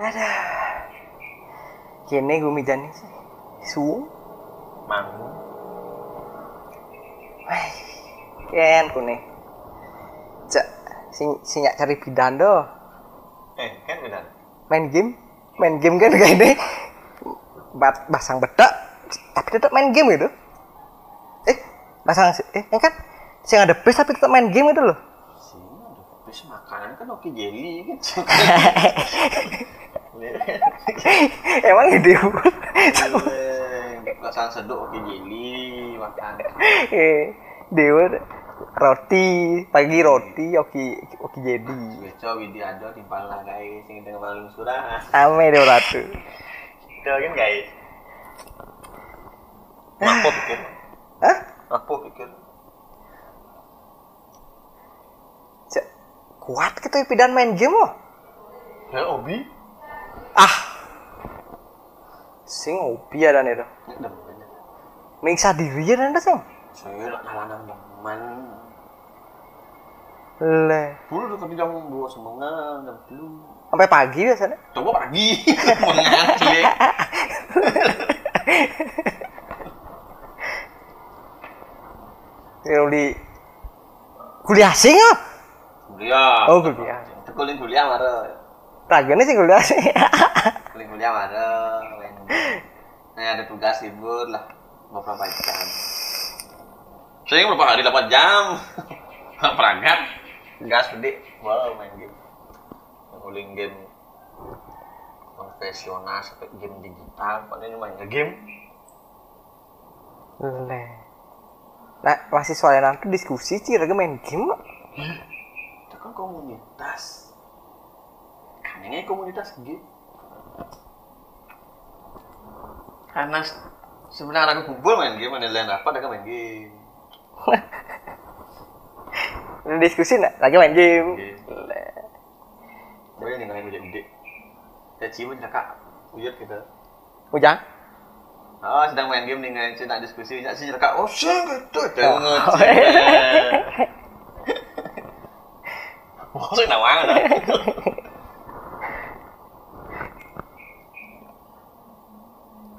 Ada. Kene gue sih. Suung. Mangu. Wah. Ken kune. Cak sing sing cari bidan do. Eh, kan benar. Main game. Main game kan kayak ini. Bat basang bedak tapi tetap main game gitu. Eh, basang eh kan sing ada base tapi tetap main game gitu loh. Sini ada bis makanan kan oke jelly kan. Emang ide Perasaan seduk oke jelly makan. eh dewa roti pagi roti oki oki jadi Beco video ada timpal lah guys sing dengan malu surah. ame dewa ratu Itu kan guys. Apa pikir? hah Apa pikir? Kuat gitu pidan main game loh Ya obi. Ah sing opi ada nih tuh Demen. mengiksa diri ya nanda sing Saya nak nalanang demen. le Dulu tuh jam dua semangat jam belum. sampai pagi biasanya Coba pagi mengaji. kalau di kuliah sing ah Kuliah. oh kuliah Itu kuliah kuliah marah. Raganya sih kuliah sih Kuliah kuliah main. Nah ada tugas libur lah beberapa jam. Saya berapa hari 8 jam. Perangkat. Gas gede. Wow main game. Nguling game konvensional sampai game digital. Padahal ini main game. le nah masih soalnya nanti diskusi sih raga main game. Itu kan komunitas. Ini komunitas game. Karena se- sebenarnya aku kumpul main game, ada lain apa, ada main game. Udah diskusi nak lagi main game Game. Le. Boleh nih ngalahin udah gede. Ya cium cakap, ujat kita. ujang Oh, sedang main game nih ngalahin cina diskusi, cina sih cakap, oh sih gitu, Oh. tengok. Maksudnya nawang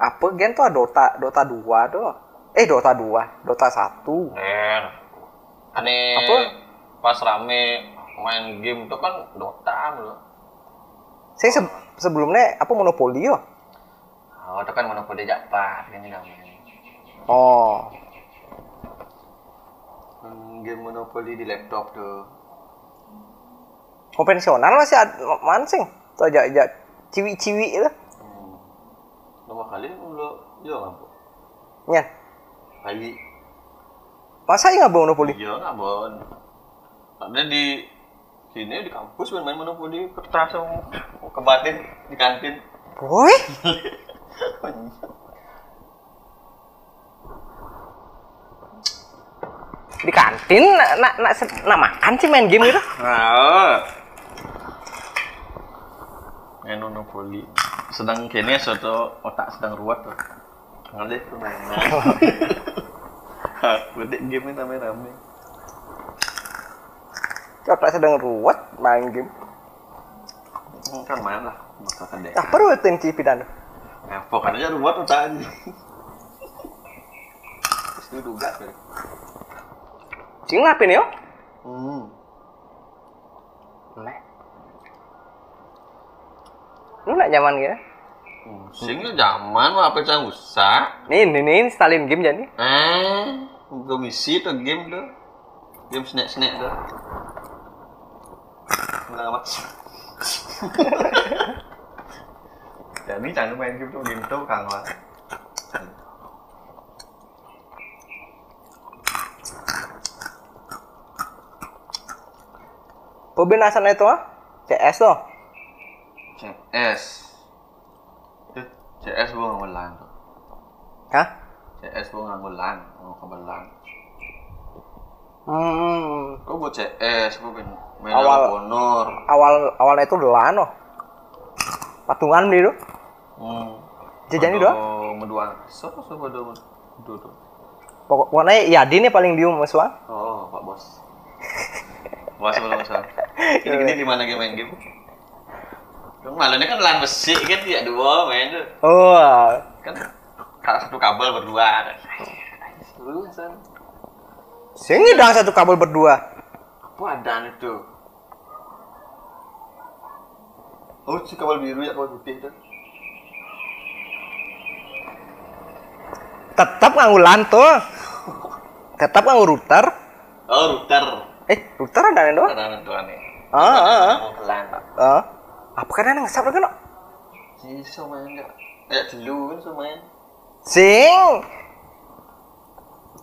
apa gen tuh Dota Dota 2 tuh eh Dota 2 Dota 1 Nen, aneh Apa? pas rame main game itu kan Dota loh. saya se- sebelumnya apa monopoli yo Oh, itu kan monopoli Jakpar ini namanya. oh Hmm, game monopoli di laptop tuh. konvensional masih ada mancing tuh aja aja ciwi-ciwi itu Nomor kali lu yo ngapa? nyan Kali masa nggak bawa monopoli iya nggak bon. Ada di sini di kampus main, main monopoli kertas sama kebatin di kantin. boy di kantin nak nak nak, makan sih main game gitu Nah, main monopoli. Sedang kini suatu otak sedang ruwet tuh. Permainan. Gede game ini rame-rame. Coba sedang ruwet main game Hmm, Kan main lah. Kan deh. ah perlu tensi pidan Nah, pokoknya ruwet otak. Terus itu duga tuh. sing yo Hmm. Nah. Lu nak nyaman gitu? Sing zaman mah apa yang usah. Nih, nih, nih, instalin game jadi. Eh, komisi tuh game tuh. Game snack-snack tuh. Enggak amat. Jadi jangan main game tuh game tuh kang lah. Pembinasan itu ah? CS tuh. CS. Itu CS gua nggak belan tuh. Hah? CS gua nggak belan, mau kebelan. Hmm, Gua buat CS, gua main main Awal- honor. awal awalnya itu delan oh. Patungan beli tuh. Hmm. Jajan itu? Medua. So, so pada medua tuh. Pokok pokoknya Yadi nih paling bium mas Wang. Oh, Pak Bos. Bos belum. Ini gini di mana game main game? Dong malunya kan lan besi kan tidak dua main tuh. Oh. Kan kalau satu kabel berdua. Seru san. Sing ngidang satu kabel berdua. Apa ada itu? Oh, si kabel biru ya kabel putih tuh. Tetap nganggo LAN tuh. Tetap nganggo router. Oh, router. Eh, router ada nih doang. Ada tentuan nih. Ah, ah, ah. Ah. Apa kan ana ngesap kan? Si so main enggak? Ya dulu kan main. Sing.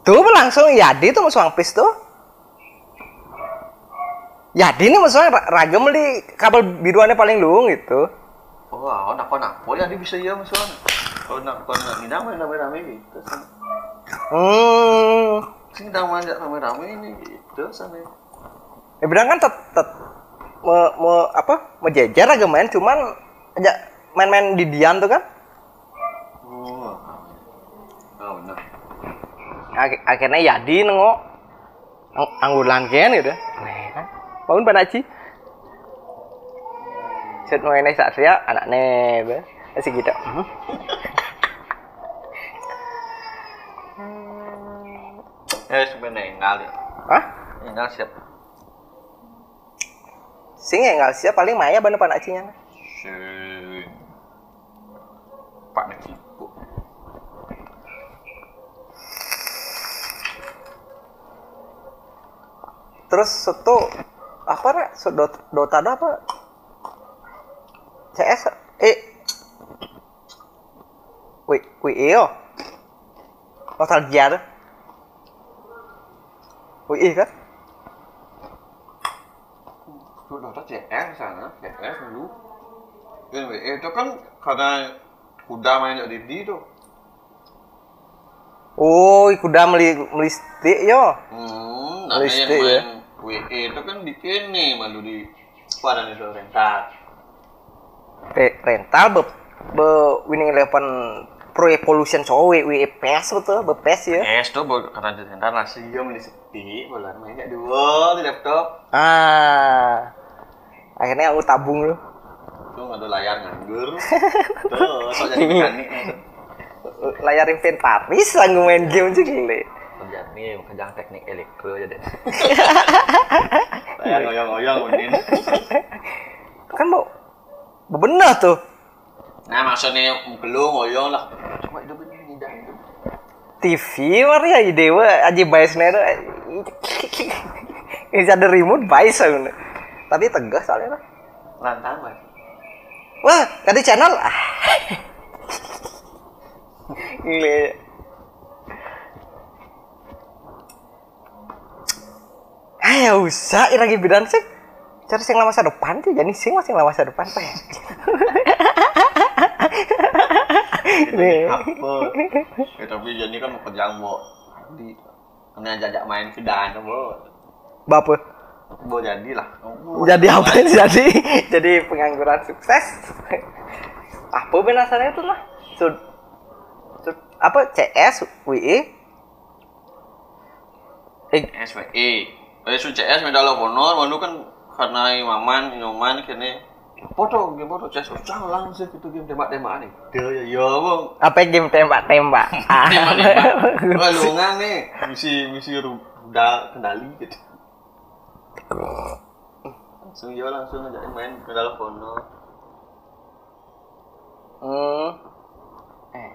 Tuh langsung Yadi tuh musuh Pis tuh. Yadi musuhnya ra- ragam di kabel biruannya paling luung gitu. Oh, aku nak nak. Oh, jadi bisa ya misalnya. Oh, nak nak ngidam main rame-rame gitu. Hmm. Sing ngidam main rame-rame ini gitu sana. Ya bilang kan tetep me, me, apa? Mejejer aja main cuman aja main-main di Dian tuh kan. Oh. Oh, benar. Ak- akhirnya Yadi nengok ang anggulan kian gitu. Kan. Bangun panaci. Set mau ini saat saya anaknya be. Masih gitu. Hmm. Eh, sebenarnya enggak ya. Hah? Enggak siap. Sing ya nggak siap paling Maya bener panacinya. Sing. Pak sibuk. Terus itu apa? So, Dota, Dota ada apa? CS eh Wih, wih iyo. Nostalgia. Wih kan? Itu Dota CS sana, CS dulu. Anyway, itu kan karena kuda main di di tuh. Oh, kuda meli meli stick yo. Hmm, yang ya? WE itu kan bikin nih malu di pada itu rental. Re- rental be, be winning eleven pro evolution so we we PS betul be PS ya. Es tuh buat karena di rental nasi dia beli sepi, bola main kayak dua di laptop. Ah. Akhirnya aku tabung lu. Tuh nggak ada layar nganggur. Tuh, so jadi mekanik. Layar inventaris langsung main game sih gile. Kerjaan nih, kerjaan teknik elektro aja deh. Layar goyang-goyang. Kan mau bebenah tuh. Nah maksudnya belum ngoyong lah. Coba itu bener tidak itu. TV mari ya ide we aja bias nero. Ini ada remote bias aku. Tapi tegas soalnya. lah. Lantang mas. Wah, ganti channel. Ah. Gile. Ayo usah iragi bidan sih. Cari sing masa depan sih, jadi sing masih masa depan pak. Nih. Apa? Ya, tapi jadi kan mau kerjaan mau di kena jajak main ke dan bo. Bapak. Bo jadilah. Jadi apa sih? Jadi jadi pengangguran sukses. Apa benasannya itu lah? Sud, sud, apa CS, WE? Eh, SWE. Eh su CS medal honor malu kan karena imaman inoman kene foto game foto CS usah langsung itu game tembak-tembakan nih. Dia ya ya bang. apa game tembak-tembak? Ah. Tembak-tembak. Wah lungan nih misi misi rudal kendali gitu. Langsung ya langsung aja main medal honor. Hmm. Eh.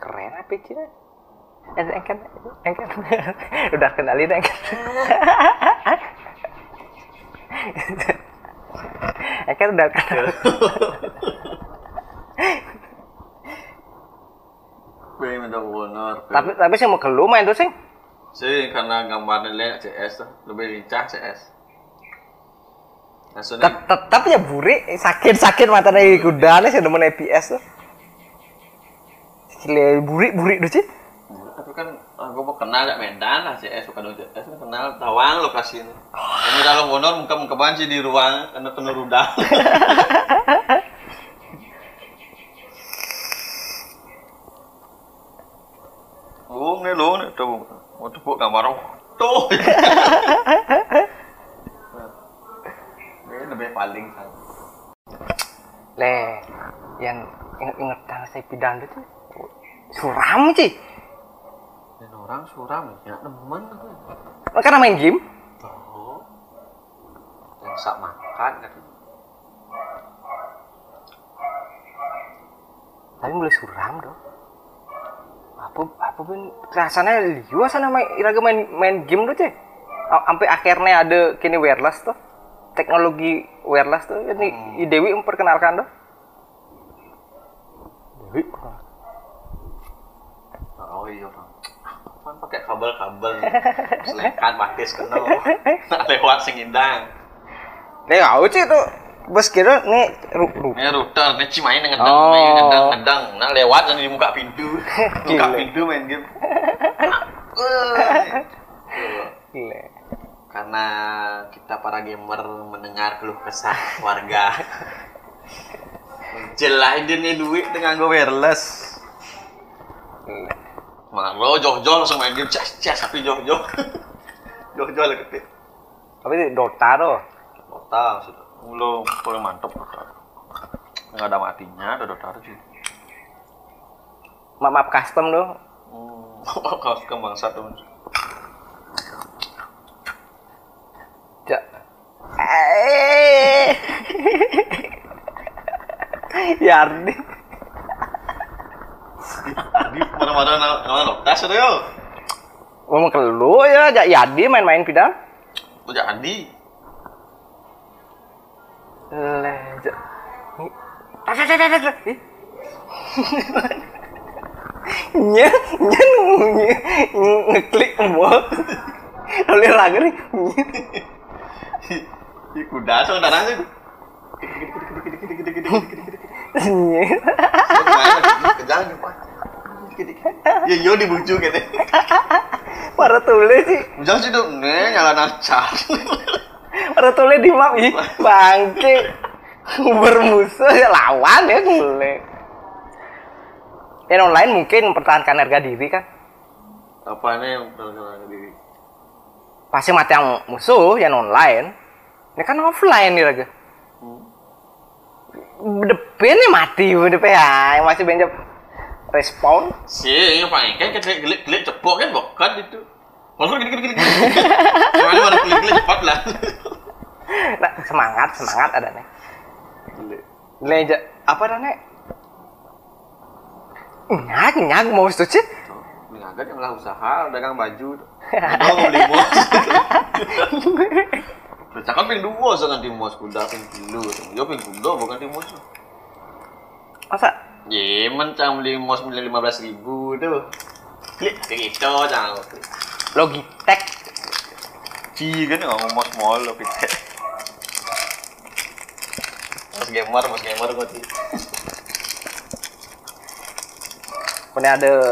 Keren apa sih? Eh, engkan, engkan. Udah kendali deh, engkan udah medal honor. tapi tapi sih mau ke lu main tuh sih. sih karena gambarnya lihat CS tuh lebih lincah CS. Tet- Tetap ya buri sakit sakit mata dari kuda nih sudah mau EPS tuh. Gile buri buri tuh sih. tapi kan aku mau kenal gak Medan lah CS bukan CS kan kenal tawang lokasi ini. Ini kalau honor muka muka banci di ruang karena penuh rudal. Oh, nih lo nih tuh. Mau tepuk gambar. Tuh. Ini lebih paling kan le yang inget-inget tanah saya pidan itu suram sih orang suram ya temen aku. karena main game? Oh. Yang sak makan kan. tapi mulai suram dong. Apa apa pun rasanya liu sana main iraga main main game tuh cek. Sampai akhirnya ada kini wireless tuh. Teknologi wireless tuh. Ini Dewi memperkenalkan tuh. Dewi Oh iya pakai kabel-kabel. Selekan pakai kena. Lewat sing indang. Nih tahu sih tuh bos kira nih ru, ru, Ini router, ini cimain ngedang, Oh. main ngedang, ngedang. Nah lewat dan di muka pintu. Gile. pintu main game. gile. Karena kita para gamer mendengar keluh kesah warga. Jelah ini duit dengan gue wireless. Gile. Maro joh-joh langsung main game cas cas tapi joh-joh. joh-joh lah ketik. Tapi itu Dota tuh. Dota sudah. Belum paling mantep Dota. Nggak ada matinya, ada Dota sih. Map map custom tuh. Hmm, satu. Ja. Eh. Yardi. Mana-mana nama Dota sudah yo. Ngomong ke lu ya, ja Yardi main-main pidal. Udah Andi. Le, ja. Ah, ah, ah, ah. Ih. Nya, nya nge- nge- ngeklik mau. Lagi nih. Kuda so darah sih. Pak. Ya yo dibujuk gitu. Para tulis sih. Bujang sih dong, nih nyala nacar. Para tulis di map ih. Bangke. Bermusuh ya lawan ya mulai. Yang online mungkin mempertahankan harga diri kan. Apa nih yang perkenalan diri? Pasti mati yang musuh yang online. Ini kan offline nih raga. Depan nih mati depan ya. Yang masih benjap respon. Sih, yang paling kan gelik gelik gelik cepok kan bukan itu. Kalau gini gini gini. Gimana baru gelik gelik cepat lah. Nah, semangat, semangat ada nih. Leja apa ada nih? Nyak, nyak mau setuju? Ini agak yang lah usaha dagang baju. Mau beli mos. Cakap ping dua sangat di mos kuda ping kilo. Yo ping kuda bukan di mos. Masa? Ye, mencang beli mos beli lima belas ribu tuh. Klik gitu jangan. Logitech. Ci kan ngomong mos mall lo kita. Mos gamer, mos gamer gue sih. Punya ada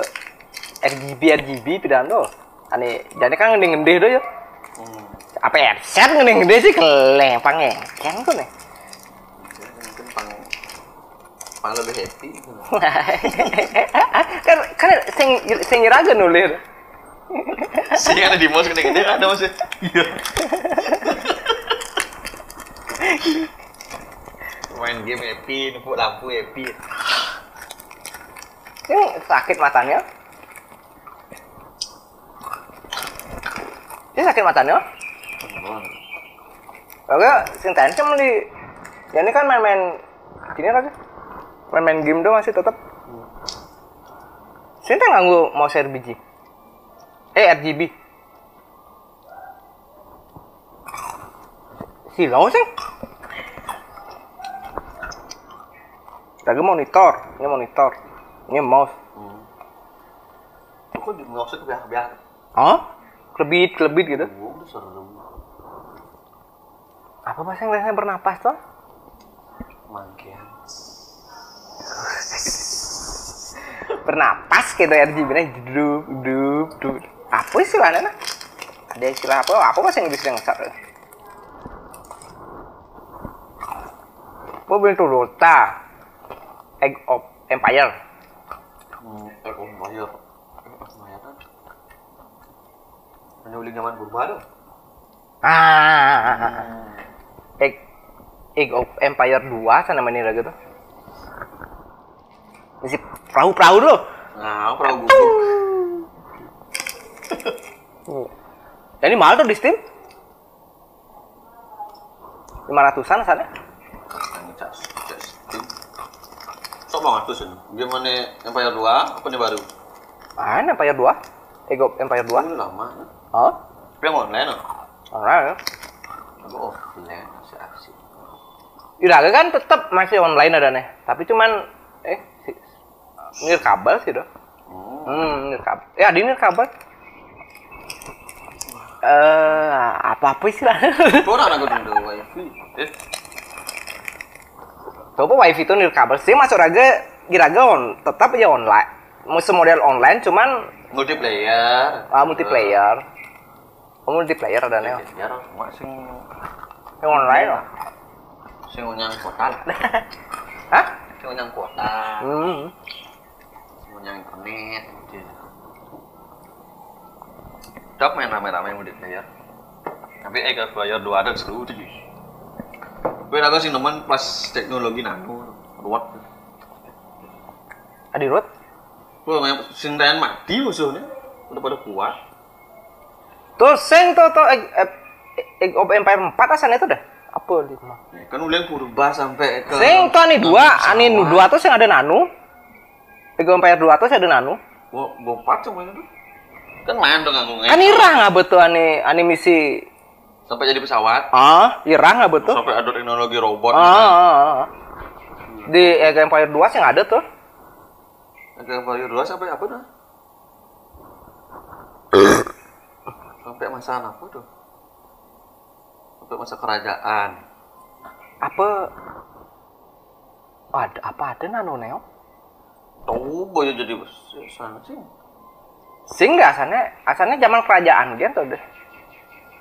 RGB RGB pidan tuh. Ane, jadi kan ngende-ngende tuh ya. Apa headset ngende-ngende sih keleng pangengkeng tuh nih. Pang pang lebih happy. kan kan sing sing nyeraga nulir. Sih ada di mos gede-gede ada mos. Iya. Main game happy, nupuk lampu happy. Ini sakit matanya. Ini sakit matanya. Oke, sing tancem di. Ya ini kan main-main gini lagi. Main-main game doang masih tetap. Sini nganggo mouse RGB. Eh RGB. Silau sih. Lagi monitor, ini monitor, ini mouse. Kok di mouse itu biar-biar. Oh? Kelebit, kelebit gitu. Oh, udah. Apa bahasa Inggrisnya bernapas tuh? Mangkian. Bernapas gitu RGB nya dup dup dup. Apa istilahnya nah? Ada istilah apa? Apa bahasa Inggris yang sak? Mobil Toyota Egg of Empire. Hmm, eh, oh, bayar. Eh, oh, bayar kan? Beli zaman purba dong. Ah, Egg Egg of Empire 2 sana mana gitu. Misi perahu-perahu dulu. Nah, perahu guguk. Ya, ini mahal tuh di Steam. 500-an sana. Sok banget tuh sih. Gimana Empire 2? Apa nih baru? Ini Empire 2. Ego Empire 2. Ini lama. Oh, Tapi yang online loh. Online ya. Aku offline masih asik. Iraga kan tetap masih online ada nih. Tapi cuman eh si, nirkabel sih doh. Hmm. Hmm, nirkabel. Ya, di nirkabel. Eh, apa-apa sih lah. Orang aku dulu wifi. Eh, Coba wifi itu nirkabel sih masuk raga Iraga on, tetap aja online. Musuh model online cuman multiplayer. ah, multiplayer. Oh, multiplayer ada nih. Ya, mak sing Yang online loh. sing unyang kuota lah. Hah? Sing unyang kuota, Hmm. sing unyang internet gitu. Dok main rame-rame multiplayer. Tapi kalau player dua ada seru tuh. Gue aku sih nemen pas teknologi nano, ruwet. Adi Rut. Gue main sing mati musuhnya, udah pada kuat. Tuh, sing tuh tuh Age Age of Empire 4 asalnya itu dah. Apa lima? Ya, kan udah purba sampai ke Sing tuh ani dua, ani nu pesawat. dua tuh sing ada nanu. Age of Empire 2 tuh sing ada nanu. Gua gua empat sama itu. Kan main dong aku Kan irah nggak betul ani ani misi. sampai jadi pesawat, Ah, irah nggak betul. sampai ada teknologi robot. Ah, ah, ah, ah. Di Age of Empire 2 sing ada tuh. Ada Vario dua sampai apa dah? sampai masa apa tuh? Sampai masa kerajaan. Apa ada apa ada nano neo? Tahu boyo jadi sana sih. Nggak asalnya asalnya zaman kerajaan gitu deh.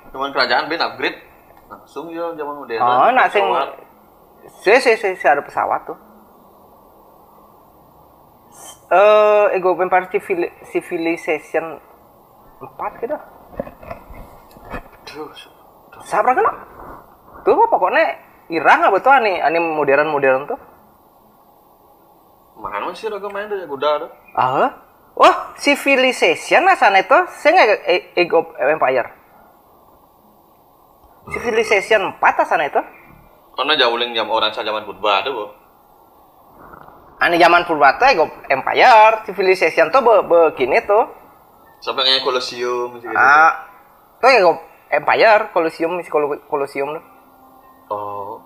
Cuman kerajaan ben upgrade langsung ya zaman modern. Oh, nak sing si si si, si ada pesawat tuh. Eh, Ego Empire Civil- Civilization 4 gitu. Aduh, Sabar kan? Tuh pokoknya irah nggak betul ani ani modern modern tuh. Mana sih raga main deh kuda ada. Ah, wah Civilization asalnya itu saya nggak E- Ego Empire. Civilization 4 asalnya itu. Karena jauhin jam orang saya zaman purba tuh, Bu. Ani zaman purba tuh Ego Empire, Civilization tuh be, begini tuh. Sampai kayak Colosseum gitu. Ah, tuh Ego Empire, Colosseum, Colosseum tuh. Oh.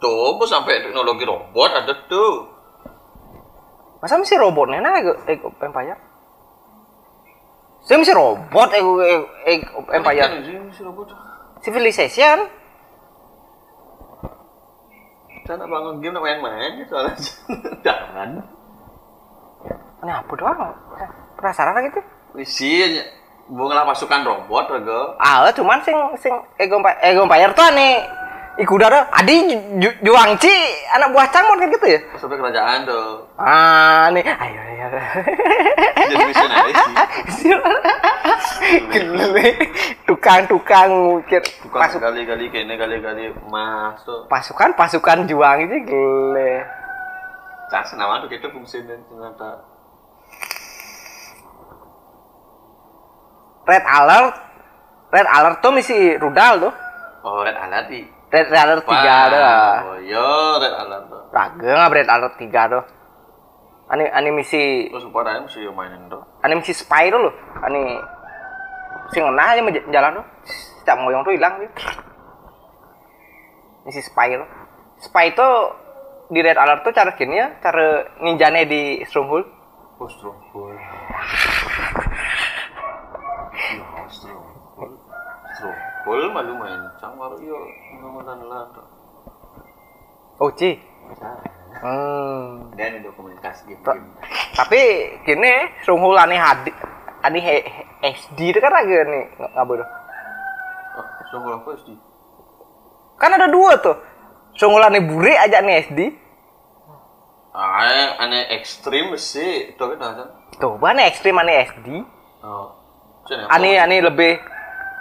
Tuh, Bu, sampai teknologi robot ada tuh. Masa misi robotnya nah Ego, Ego Empire? Saya misi robot Ego, Ego, Ego Empire. Kan. Civilization. Saya nak bangun game nak main-main soalnya. Jangan. Ini apa doang? Penasaran gitu? Bunga pasukan robot raga. Ah, cuman sing sing Ego Ego Empire tuh nih Iku udah adi Ju- Ju- Juangci anak buah Cangmon kan gitu ya? Sampai kerajaan tuh. Ah, nih ayo ayo. Jadi misionaris sih. Tukang-tukang mikir Bukan pasuk, kali-kali kene kali-kali emas tuh. pasukan pasukan juang itu gile. Cas nama tuh kita fungsinya ternyata. Red alert, red alert tuh misi rudal tuh. Oh, red alert di. Red alert tiga tuh. Oh, yo red alert tuh. Raga nggak red alert tiga tuh. Ani ani misi Terus pada mesti yo mainin tuh. ani misi spy dulu. Ani sing ngena aja jalan tuh. Setiap ngoyong tuh hilang gitu. Misi spy tuh. Spy itu di red alert tuh cara gini ya, cara ninjane di stronghold. Oh, stronghold. Ya, stronghold. Stronghold malu main. Cang baru yo ngomongin lah tuh. Oh, Ci. Hmm. Dan itu komunikasi game. Ta- Tapi gini, aneh hadi aneh he- he- SD itu kan agak nih nggak bodoh. Oh, apa sih? Kan ada dua tuh. Aneh buri aja nih SD. Ah, aneh ekstrim sih. Itu kan. Tuh, aneh ekstrim aneh SD. Oh. Aneh lebih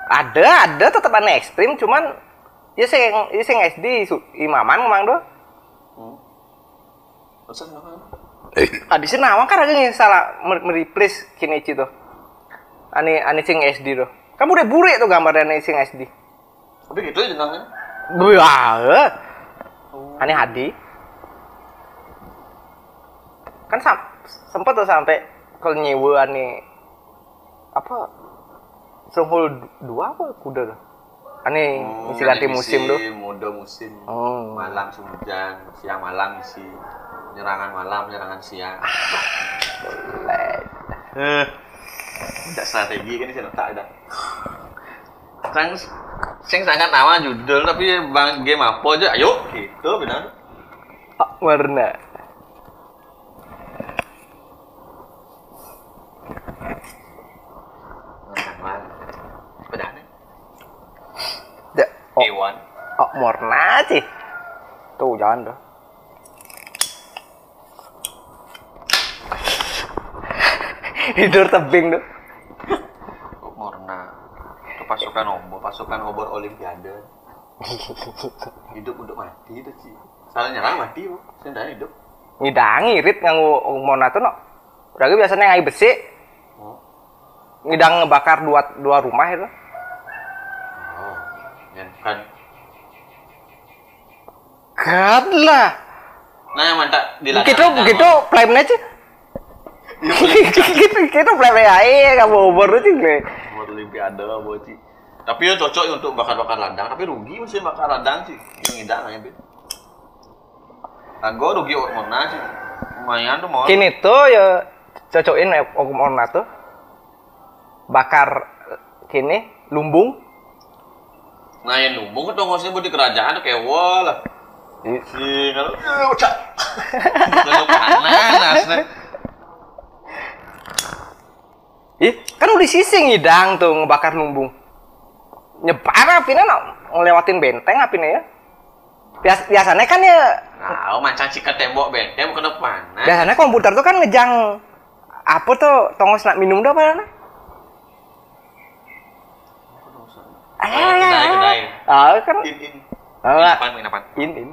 ada ada tetap aneh ekstrim cuman ya sing ya sing SD su- imaman memang doh. Hmm. Adi sih nawang kan agak salah mer- mereplace Kinichi tuh. Ane ane sing SD tuh. Kamu udah bure tuh gambarnya ane sing SD. Tapi gitu aja jenangnya. Wah. Ane Hadi. Kan sam sempet tuh sampai kalau nyewa ane apa Stronghold 2 apa kuda tuh. Ane Oh, isi ganti musim tuh. Mode musim. Oh. Malam hujan, siang malam isi penyerangan malam, penyerangan siang. Eh, tidak strategi kan sih tak ada. Sang sing sangat nama judul tapi bang game apa aja ayo gitu benar. Ah, warna. A1. Oh, warna sih. Tuh, jangan dong. Tidur tebing tuh. Warna. Itu pasukan obor, pasukan obor olimpiade. hidup untuk mati itu sih. Salah nyerang mati, Bu. Sendang hidup. Ngidangi rit nganggo mona tuh no. Udah gitu biasanya ngai besi. Oh. Ngidang ngebakar dua dua rumah itu. Ya, yang kan. God lah. Nah yang mantap di Begitu begitu flame aja. Iya, Gitu gitu flame aja kamu tuh sih. Buat olimpiade buat sih. Tapi ya cocok untuk bakar-bakar ladang, tapi rugi mesti bakar ladang sih. Yang ngidang aja bet. Aku rugi mana sih. Lumayan tuh mau. Kini tuh ya cocokin okum orna tuh bakar kini lumbung Nah yang numbung kan ngosnya buat di kerajaan kayak wah lah. Si kalau ucap. Kalau panas. Ih, kan udah sisi ngidang tuh ngebakar lumbung. Nyebar apinya no, ngelewatin benteng apinya ya. Bias, biasanya kan ya, Nah, macam sikat tembok benteng bukan panas. biasanya komputer tuh kan ngejang apa tuh tongos nak minum tuh apa? Kedai kedai. Ah kan, In in. ah, Apaan main apaan? in in.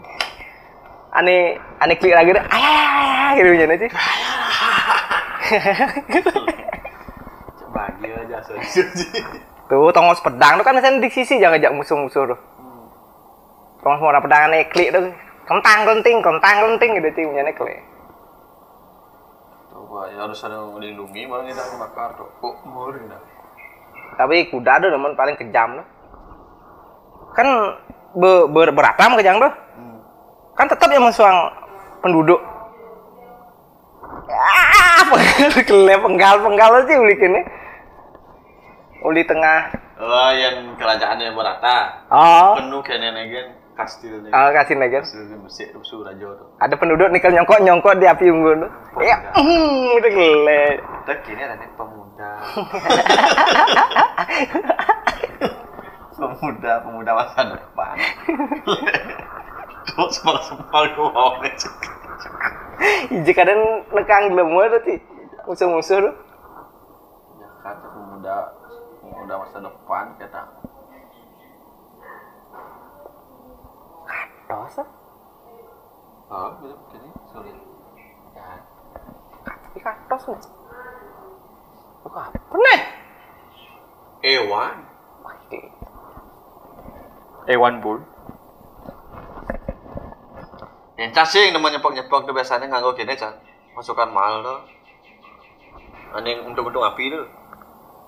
Ane, ane klik lagi deh, ayah, gitu aja sih. Bagi aja asal Tuh tongos pedang tuh kan biasanya di sisi jangan ngajak musuh-musuh tuh. Tongos mau pedang ane klik tuh, kentang kenting, kentang kenting gitu sih punya klik. Coba ya harus ada yang melindungi malah kita bakar tuh. Kok dah. Tapi kuda tuh teman paling kejam tuh. Kan be, ber, beratam kejam tuh. Kan tetap yang mensuang penduduk. Ah, apa? Kelep penggal penggal sih uli kini. Uli tengah. Oh, yang kerajaannya berata. Oh, Penuh kene negen kastilnya. ah, kasih lagi. Kastil bersih rusuh raja tuh. Ada penduduk nikel nyongkok nyongkok di api unggun tuh. Ya, hmm, udah kelep. Kita kini ada nih pemuda. pemuda, pemuda masa depan. Tuh sempal-sempal gue mau nih. Ijek ada nekang lemu tuh sih. Musuh-musuh tuh. Jakarta pemuda, pemuda masa depan kata. Dosa. Oh, betul begini, sulit. Ya. Tapi katos nih. Apa nih? Ewan. Mati. Ewan Bull. Yang cacing namanya nyepok-nyepok tuh biasanya nganggo gini cah. Masukkan mal tuh. Aning untung-untung api tuh.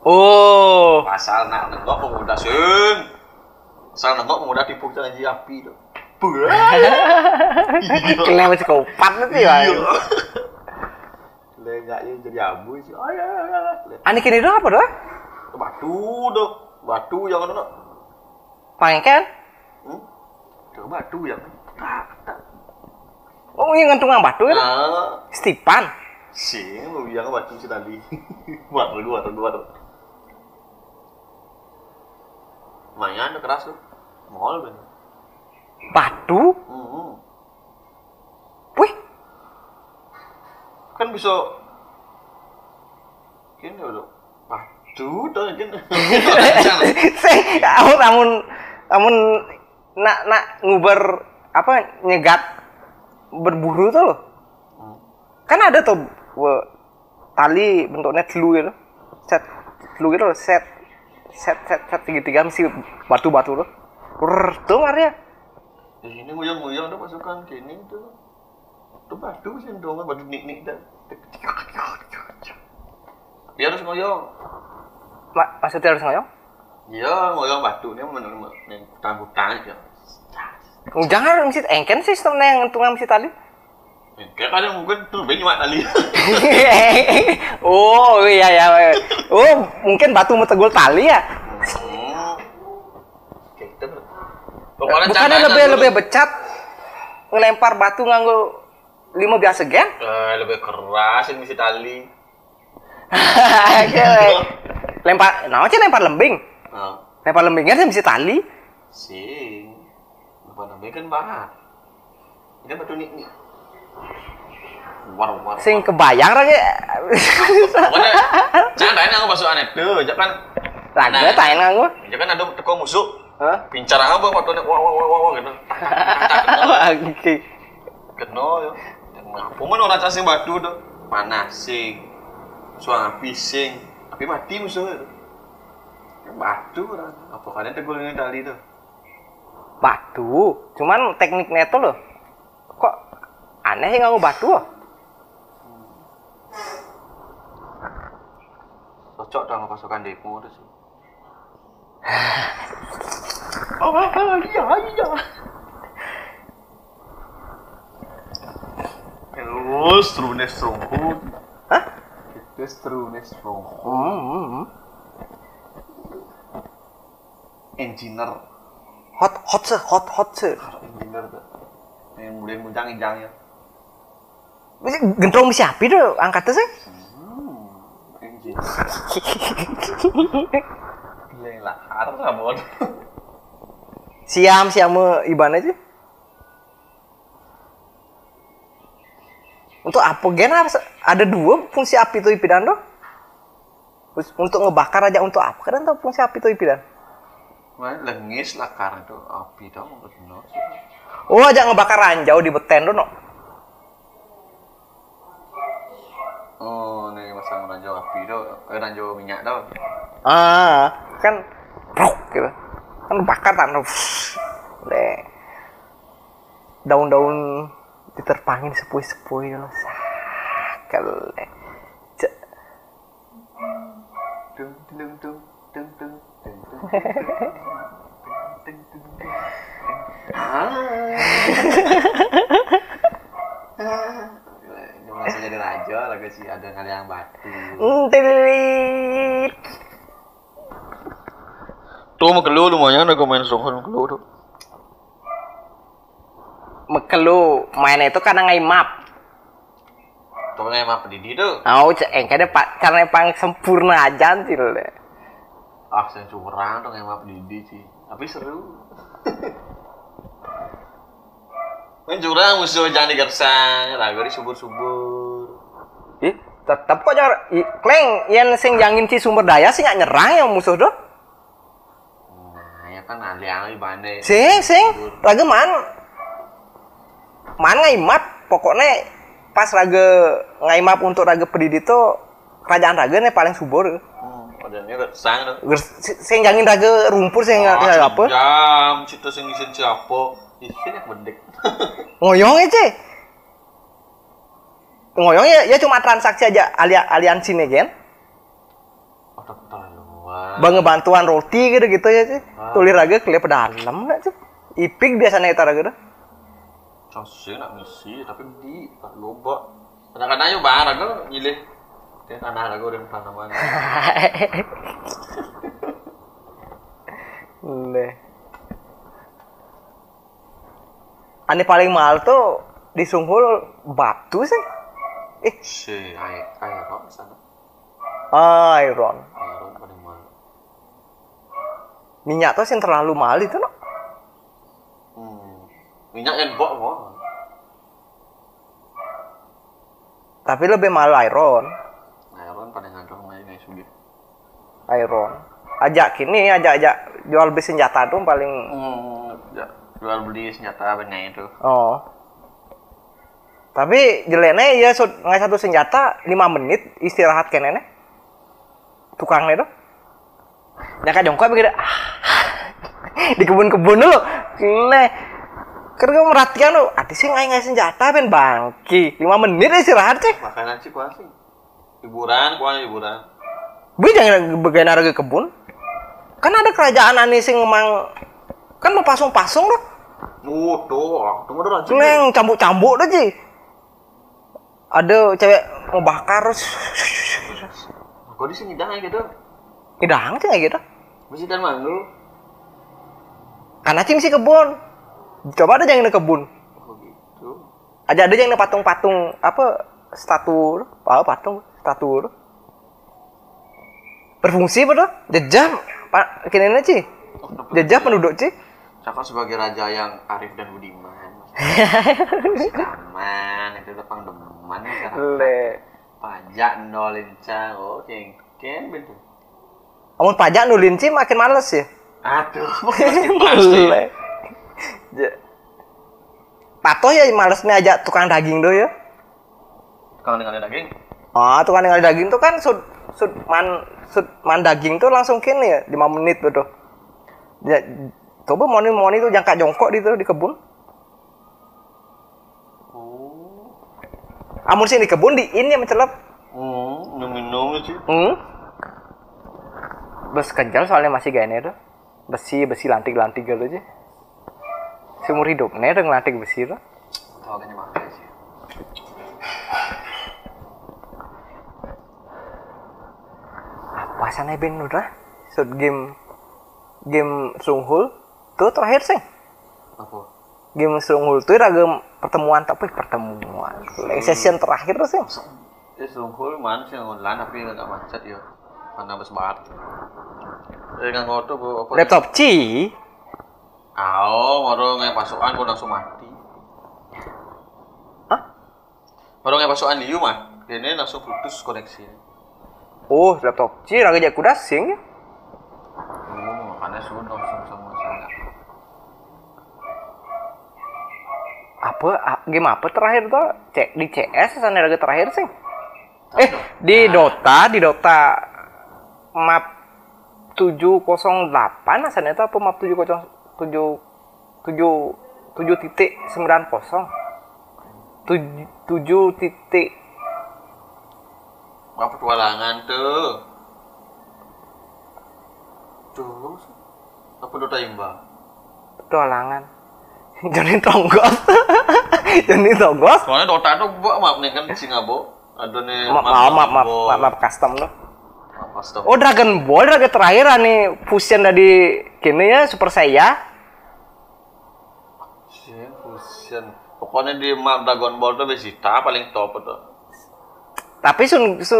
Oh, Pasal nak nenggok pemuda sing. Pasal nenggok pemuda tipu janji api tuh. Buah. kelihatan psikopat tuh ya. Lengaknya jadi abu sih. Ani kini doang apa doang? Batu tuh. Batu yang mana? Pangken? Hmm? Batu. Tak, tak. Oh, yang ngantungan batu kan? Nah, Stipan. sih, lu yang batu sih tadi. Buat lu, buat lu, buat lu. Lumayan keras tuh. Mall bener. Batu? Hmm. Wih, Kan bisa Kini udah Batu tuh kan. Sing, amun amun amun nak nak nguber apa nyegat berburu tuh loh. kan ada tuh tali bentuknya telu gitu set telu gitu loh, set set set set segitiga mesti batu-batu loh Rrrr, tuh Maria Di sini nguyang-nguyang udah pasukan kini tuh. Tuh batu sih dong, batu nik-nik dah. Dia harus ngoyong. Ma maksudnya harus ngoyong Iya, ngoyong batu ini menurut hutan hutan aja. jangan mesti engken sistemnya yang tunggang mesti tali Kayak kadang mungkin tuh banyak tali. oh iya ya oh mungkin batu mau tegul tali ya Hmm. Kayak gitu. Pokoknya bukannya lebih lebih becat ngelempar batu nganggo lima biasa gen Eh, lebih keras ini mesti tali. lempar nah aja lempar lembing Nah, lempar lembingnya sih mesti tali. Apa namanya kan bahan. Ini batu nik nik. War war. sing kebayang lagi Pokoknya jangan tanya aku masuk aneh tuh, jangan. lagu tanya nganggo Jangan ada teko musuh. Hah? Pincar apa waktu ini wah wah wah wah gitu. Oke. Kena ya. Apa mana orang cacing batu tuh? Panas sing. Suang api sing. Tapi mati musuhnya tuh. Batu orang. Apa kalian tegul ini tali tuh? batu cuman tekniknya itu loh kok aneh ya nganggo batu oh? Cocok dong pasukan demo tuh sih. oh iya iya Terus Trune Stronghold. Hah? Terus Trune Stronghold. Engineer. hot hot sih hot hot sih Engineer tuh. Yang mulai muncang injangnya. Mesti gentrong siapa tuh angkatnya sih Hmm. Engineer. Yang lahar sabon. siam siam iban aja untuk apa gen se- ada dua fungsi api itu ipidan Terus untuk ngebakar aja untuk apa kan tuh fungsi api itu ipidan lengis lah karena itu api tau sih. oh aja ngebakar ranjau di beten tuh no Oh, nih masang ranjau api tuh, eh ranjau minyak tuh. ah kan brok gitu kan bakar tanah deh daun-daun diterpangin sepui-sepui dulu dung dung dung dung. Ini jadi raja lagi sih ada ngaliang batu. Tilit. Tuh mau kelu lumayan main stronghold kelu tuh. Mekelu main itu kadang ngai map. Tuh nggak emang pendidi tuh. Oh, cek kada pak karena pang sempurna aja sih le. Ah, saya curang tuh emang pendidi sih. Tapi seru. Main curang musuh jangan digersang, lagu di subur-subur. Ih, tetap kok jar kleng yang sing jangin si sumber daya sih nggak nyerang yang musuh doh. Nah, ya kan aliang ibane. Sing sing raga man. Man ngai map pokoknya pas raga ngai map untuk raga pendidi tuh kerajaan raga nih paling subur. Hmm, padahal gersang tuh. Gers- si- Sing jangin raga rumpur sing Ah, nggak apa? Jam, cerita sing isin siapa? Isin yang bedek. ngoyong aja ngoyong ya, ya cuma transaksi aja alia aliansi nih kan Oh, bang bantuan roti gitu gitu ya sih Ah. tulir aja kelihatan dalam nggak sih ipik biasanya itu gitu Cosnya nak misi, tapi di tak loba. Kadang-kadang yo bang, raga nyilih. Dia tanah raga udah tanaman. Nih. Ane paling mahal tuh di Sunghul batu sih. Eh, Si, air, air kok sana. iron. Air paling mahal. Minyak tuh sih terlalu mahal itu no. Hmm. Minyak yang bok. Tapi lebih mahal iron. Pada ngandung main nih sugi. Iron. Ajak kini ajak ajak jual beli senjata tuh paling Hmm, ya, jual beli senjata banyak itu. oh. Tapi jeleknya ya so, nggak satu senjata 5 menit istirahat kenene. Tukangnya tuh. Nyangka jongkok begitu. di kebun-kebun dulu. Le. Karena gue merhatikan lo, ati sih nggak senjata ben bangki. 5 menit istirahat cek. Makanan sih kuah sih. Hiburan, kuah hiburan. Bu jangan bagian harga kebun. Kan ada kerajaan aneh sing emang kan mau pasung-pasung loh. Uh, tuh, tunggu dulu aja. Neng cambuk-cambuk dah ji. Ada cewek mau bakar Kok di sini dah gitu? ngidang sih gitu. Mesti dan manggul. Karena cing sih kebun. Coba ada yang kebun. Oh gitu. Aja ada yang patung-patung apa statu apa patung statu berfungsi betul jejak pak kini sih jejak penduduk sih Cakap sebagai raja yang arif dan budiman. Aman, itu depan deman le. Pajak nolin cang, oh cengken betul. amun pajak nulin sih makin males ya? Aduh, pasti Patoh ya malesnya aja tukang daging do ya. Kalau dengan daging, Ah, tukang tinggal daging tuh kan sud sud man sud man daging tuh langsung kini ya 5 menit betul. Ya, coba moni moni tuh jangka jongkok di tuh di kebun. oh, Amun sih di kebun di ini yang mencelep. hmm, minum-minum sih. Hmm. Bes kenjal soalnya masih gini tuh. Besi besi lantik lantik gitu aja. Seumur hidupnya udah ngelantik besi tuh. Tahu kan sih. Apa sana ben udah? Sud game game Sunghul tuh terakhir sih. Apa? game Stronghold tuh raga pertemuan tapi pertemuan Like, session terakhir tuh sih Ya sungkul mana sih online tapi nggak macet ya. Mana bes banget. Eh nggak ngotot bu. apa- laptop Ci Ayo, baru nggak pasukan kok langsung mati. Hah? Baru nggak pasukan liu mah. Ini langsung putus koneksi. Oh laptop. Ci raga jago dasing Oh, makanya sudah sama saya. apa game apa terakhir tuh? Cek di CS sana raga terakhir sih eh di Dota di Dota map 708 asalnya itu apa map 707 7 7 titik 90 tujuh tujuh titik Apa petualangan tuh? Tuh, apa Dota Imba? petualangan Joni Tonggos Joni Tonggos Soalnya Dota tuh buat map nih kan Singapura. Ada nih map map map map, map, map custom Apa stop? oh Dragon Ball Dragon terakhir nih fusion dari kini ya Super Saiya Fusion, fusion. Pokoknya di map Dragon Ball tuh Vegeta paling top tuh. Tapi Sun Su,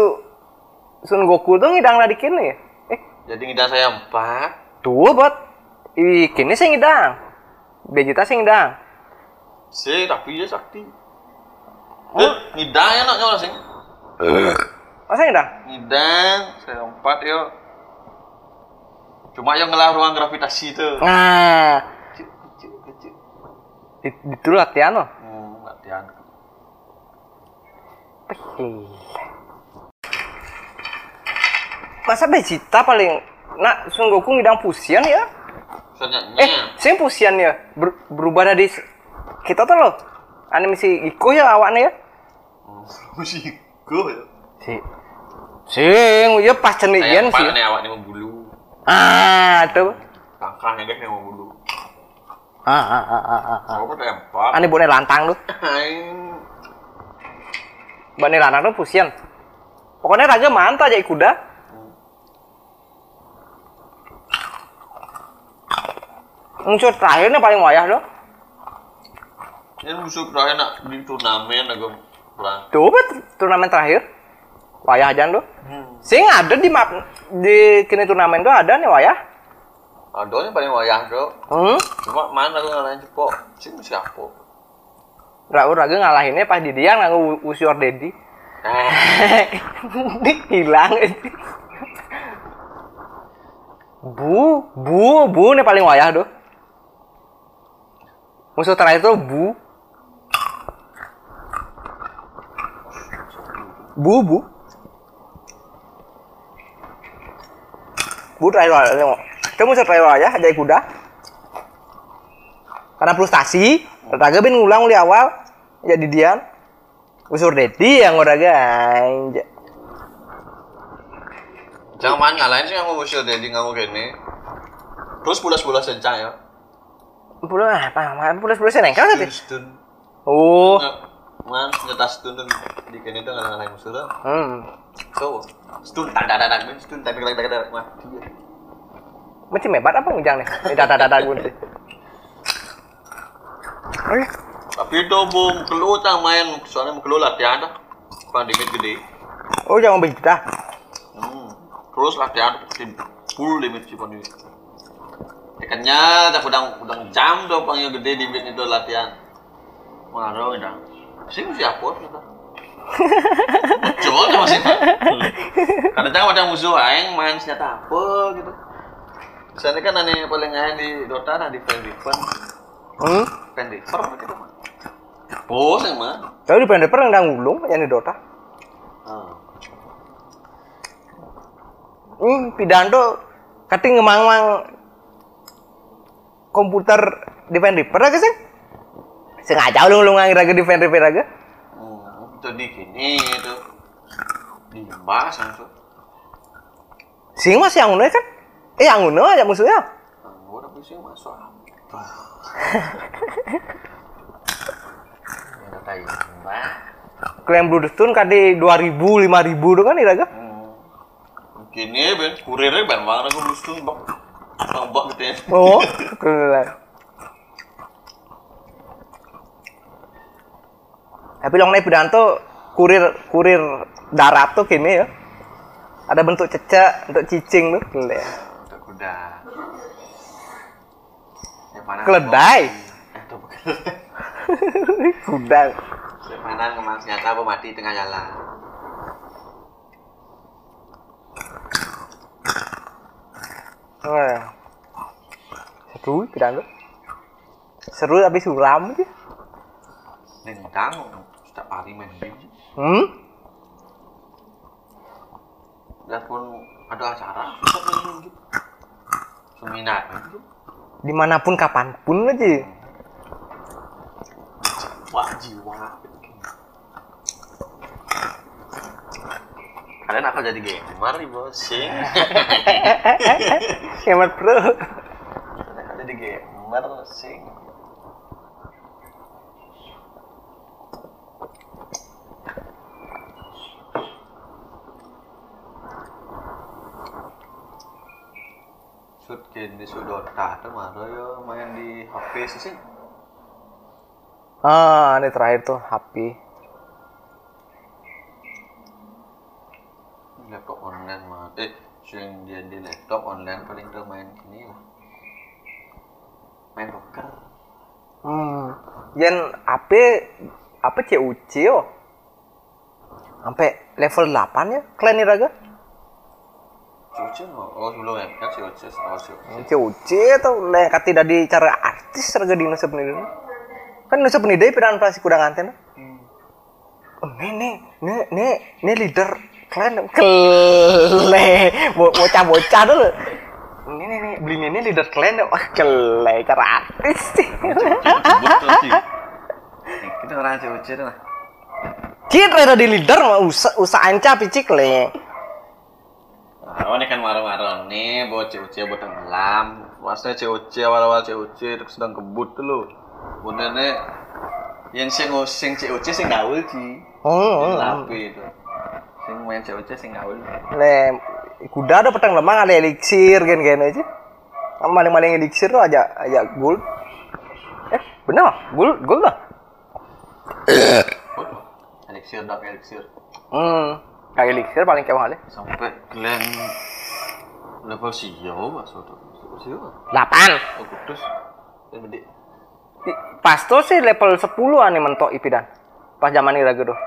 Sun Goku tuh ngidang dari kini ya eh Jadi ngidang saya empat. tuh buat Ih, kini saya ngidang Vegeta saya ngidang sih tapi dia sakti. Eh, ngidang ya nak nyawa sih. masa ngidang Ngidang, saya empat yuk. Cuma yang ngelah ruang gravitasi tuh. nah Kecil, kecil, kecil. di- itu latihan loh Hmm, latihan. Pih. Masa Vegeta paling nak Sun Goku ngidang fusion ya? Sebenarnya, Eh, sing fusion ya ber- berubah dari kita tuh loh. Animasi Iko ya awaknya ya. musik gue ya. Si Sing, ya pas empat sih. nih awak nih mau bulu. Ah, tuh. Tangkahnya guys yang mau bulu. Ah, ah, ah, ah, ah, ah. Aku udah empat. Ane boleh lantang tuh. Bani lantang tuh fusion. Pokoknya raga mantap aja kuda. Muncul terakhirnya paling wayah loh. Ini musuh terakhir nak di turnamen agak perang. Tuh, bet, turnamen terakhir. Wayah aja lo. Hmm. Sing ada di map di kini turnamen tuh ada nih wayah. Adonya paling wayah tuh. Hmm. Cuma mana aku ngalahin cepok. Sih siapa? Raul raga ngalahinnya pas di dia ngaku usior Dedi. Di hilang. bu, bu, bu nih paling wayah tuh. Musuh terakhir tuh bu. Bu, bu. Bu lah, tengok. Kamu bisa try aja, jadi kuda. Karena frustasi, olahraga ben ngulang di awal, jadi dian. Usur Dedi yang olahraga aja. Jangan main ngalahin sih kamu usil jadi kamu gini. Terus pulas-pulas sencang ya. Pulau apa? Pulau seneng kan tadi? Stun. Oh, Man, nyata stun tuh di kene tuh nggak ngalahin musuh tuh. hmm. So, stun tak tak stun tak tak tak mati. Macam hebat apa ngejang nih? Dada dada gue iya. Tapi itu bom keluar tang main soalnya mau keluar latihan dah. Pandemit gede. oh jangan begitu. Hmm. Terus latihan tim full limit sih pandemit. Tekannya tak udang udang jam tuh panggil gede di limit itu latihan. Marah udah. Sih mesti apa gitu. Coba aja masih. Kadang-kadang ada musuh aing main senjata apa gitu. Misalnya kan aneh paling aing di Dota nah di Fandiver, Hmm. Fandiver gitu mah. Oh, sih mah. Tapi di Pender pernah ndang ulung yang di Dota. Ah. Hmm, pidanto kating ngemang-mang komputer di Pender pernah ke sih? Sengaja ulung-ulung nganggir raga di Pender raga. Hmm, itu di gini itu. Dibahas langsung. Sing masih yang udah kan? Eh yang udah aja musuhnya. Udah pusing masuk Klaim Blue Stone kadi 2000 5000 tuh kan iraga. Hmm. Gini ben, kurirnya ben banget aku mesti bak. Tambah gitu ya. Oh, keren. Tapi long naik pidanto kurir kurir darat tuh kini ya. Ada bentuk cecak, bentuk cicing tuh. Untuk kuda. Keledai. Eh. Yang mana ke mana senjata apa mati tengah jalan. Oh, ya. Seru pidanto. Seru tapi suram aja. Nendang, setiap hari main game. Hmm? Dan pun ada acara, main. Seminar game. Di mana pun kapan pun aja. Wah, jiwa. Kalian akan jadi gamer, ibu sing. Hemat bro. Kalian jadi gamer, sing. Kini sudota tuh marah ya main di HP sih sing. Ah, ini terakhir tuh HP. laptop online mah eh sering dia di laptop online paling tuh main ini lah main poker Hmm. Yen HP apa CUC yo? Sampai level 8 ya klan iraga? Cuci no. Oh sebelum ya. Kan si Oces oh si Oces CUC atau lain kata tidak di cara artis raga di Nusa Penida. Kan Nusa Penida pidan plastik kuda nganten. Oh, nih nih nih nih leader klan kele Bo- bocah-bocah dulu. Ini nih nih belinya ini leader klan wah kele cara artis sih. kita orang si Oces lah Citra ada di leader mah usah usah anca picik le. Oh, ini kan marah-marah nih, buat CUC buat tenggelam. Maksudnya CUC awal-awal CUC itu sedang kebut tuh lo. Benernya yang sing sing CUC sing gaul sih. Oh, Lapi itu. Sing main CUC sing gaul. le kuda ada petang lemang ada elixir gen gen aja. Maling-maling elixir tuh aja aja gold. Eh, bener mah? Gold gold lah. Elixir dak elixir. Hmm, kayak elixir paling kewah le. Sampai kalian level sio masuk tuh. Sio. 8. Oh, kudus. Dan gede. Pas tuh sih level 10 ane mentok ipidan. Pas zaman iraga tuh.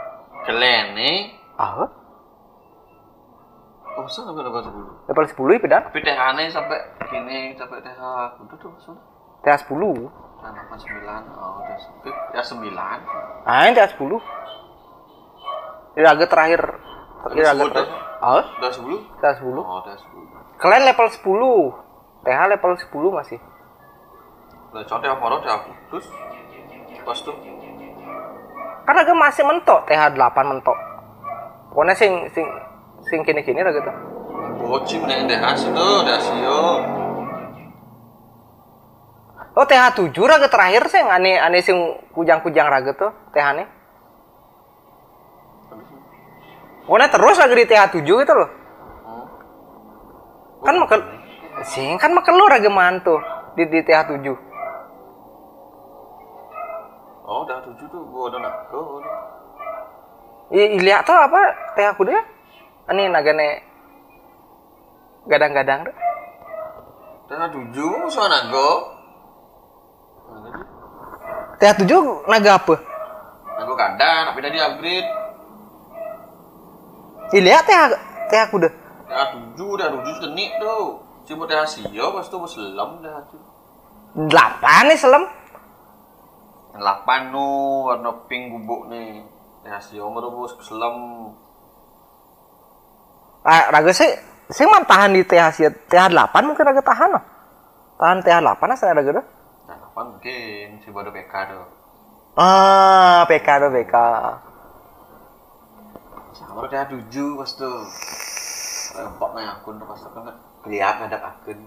Kalian nih. Ah, Oh, bisa sampai level 10. level 10 ipidan. Tapi TH nih sampai gini sampai TH kudu tuh maksudnya. TH 10. Nah, 89. Oh, udah sampai TH 9. Ah, ini TH 10. Iraga terakhir Sebut, terakhir. dah. Oh, Udah 10? TH 10. Oh, udah 10. Kalian level 10. TH level 10 masih. Udah contoh apa orang udah putus. Pas tuh. Kan Raga masih mentok TH 8 mentok. Pokoknya sing sing sing kini-kini Raga tuh. Bocil nih DHS itu, DHSio. Oh TH 7 Raga terakhir sih aneh aneh sing kujang-kujang Raga tuh TH nih. Pokoknya terus lagi di TH 7 gitu loh. Hmm. Kan makan sing kan makan lu Raga mantu di di TH 7. Oh, udah 7 tuh gua udah nago. I, lihat tuh apa TH kuda ya? Ini nagane gadang-gadang tuh. Udah 7 musuh nago. TH 7 naga apa? Nago kadang, tapi tadi upgrade. I lihat TH TH kuda. Ya 7, udah 7 senik tuh. Coba DHSio, pas tuh pas selam dah tuh. 8 nih. Yang 8 nu warna pink bubuk nih. DHSio merebus selam. Ah, raga sih saya mah tahan di TH sih. TH 8 mungkin raga tahan loh. Tahan TH 8 asal raga tuh. Nah, 8 mungkin si baru PK tuh. Ah, PK tuh PK. Udah 7 pas tuh. Rempok nih akun pas tuh kan kelihatan ada akun.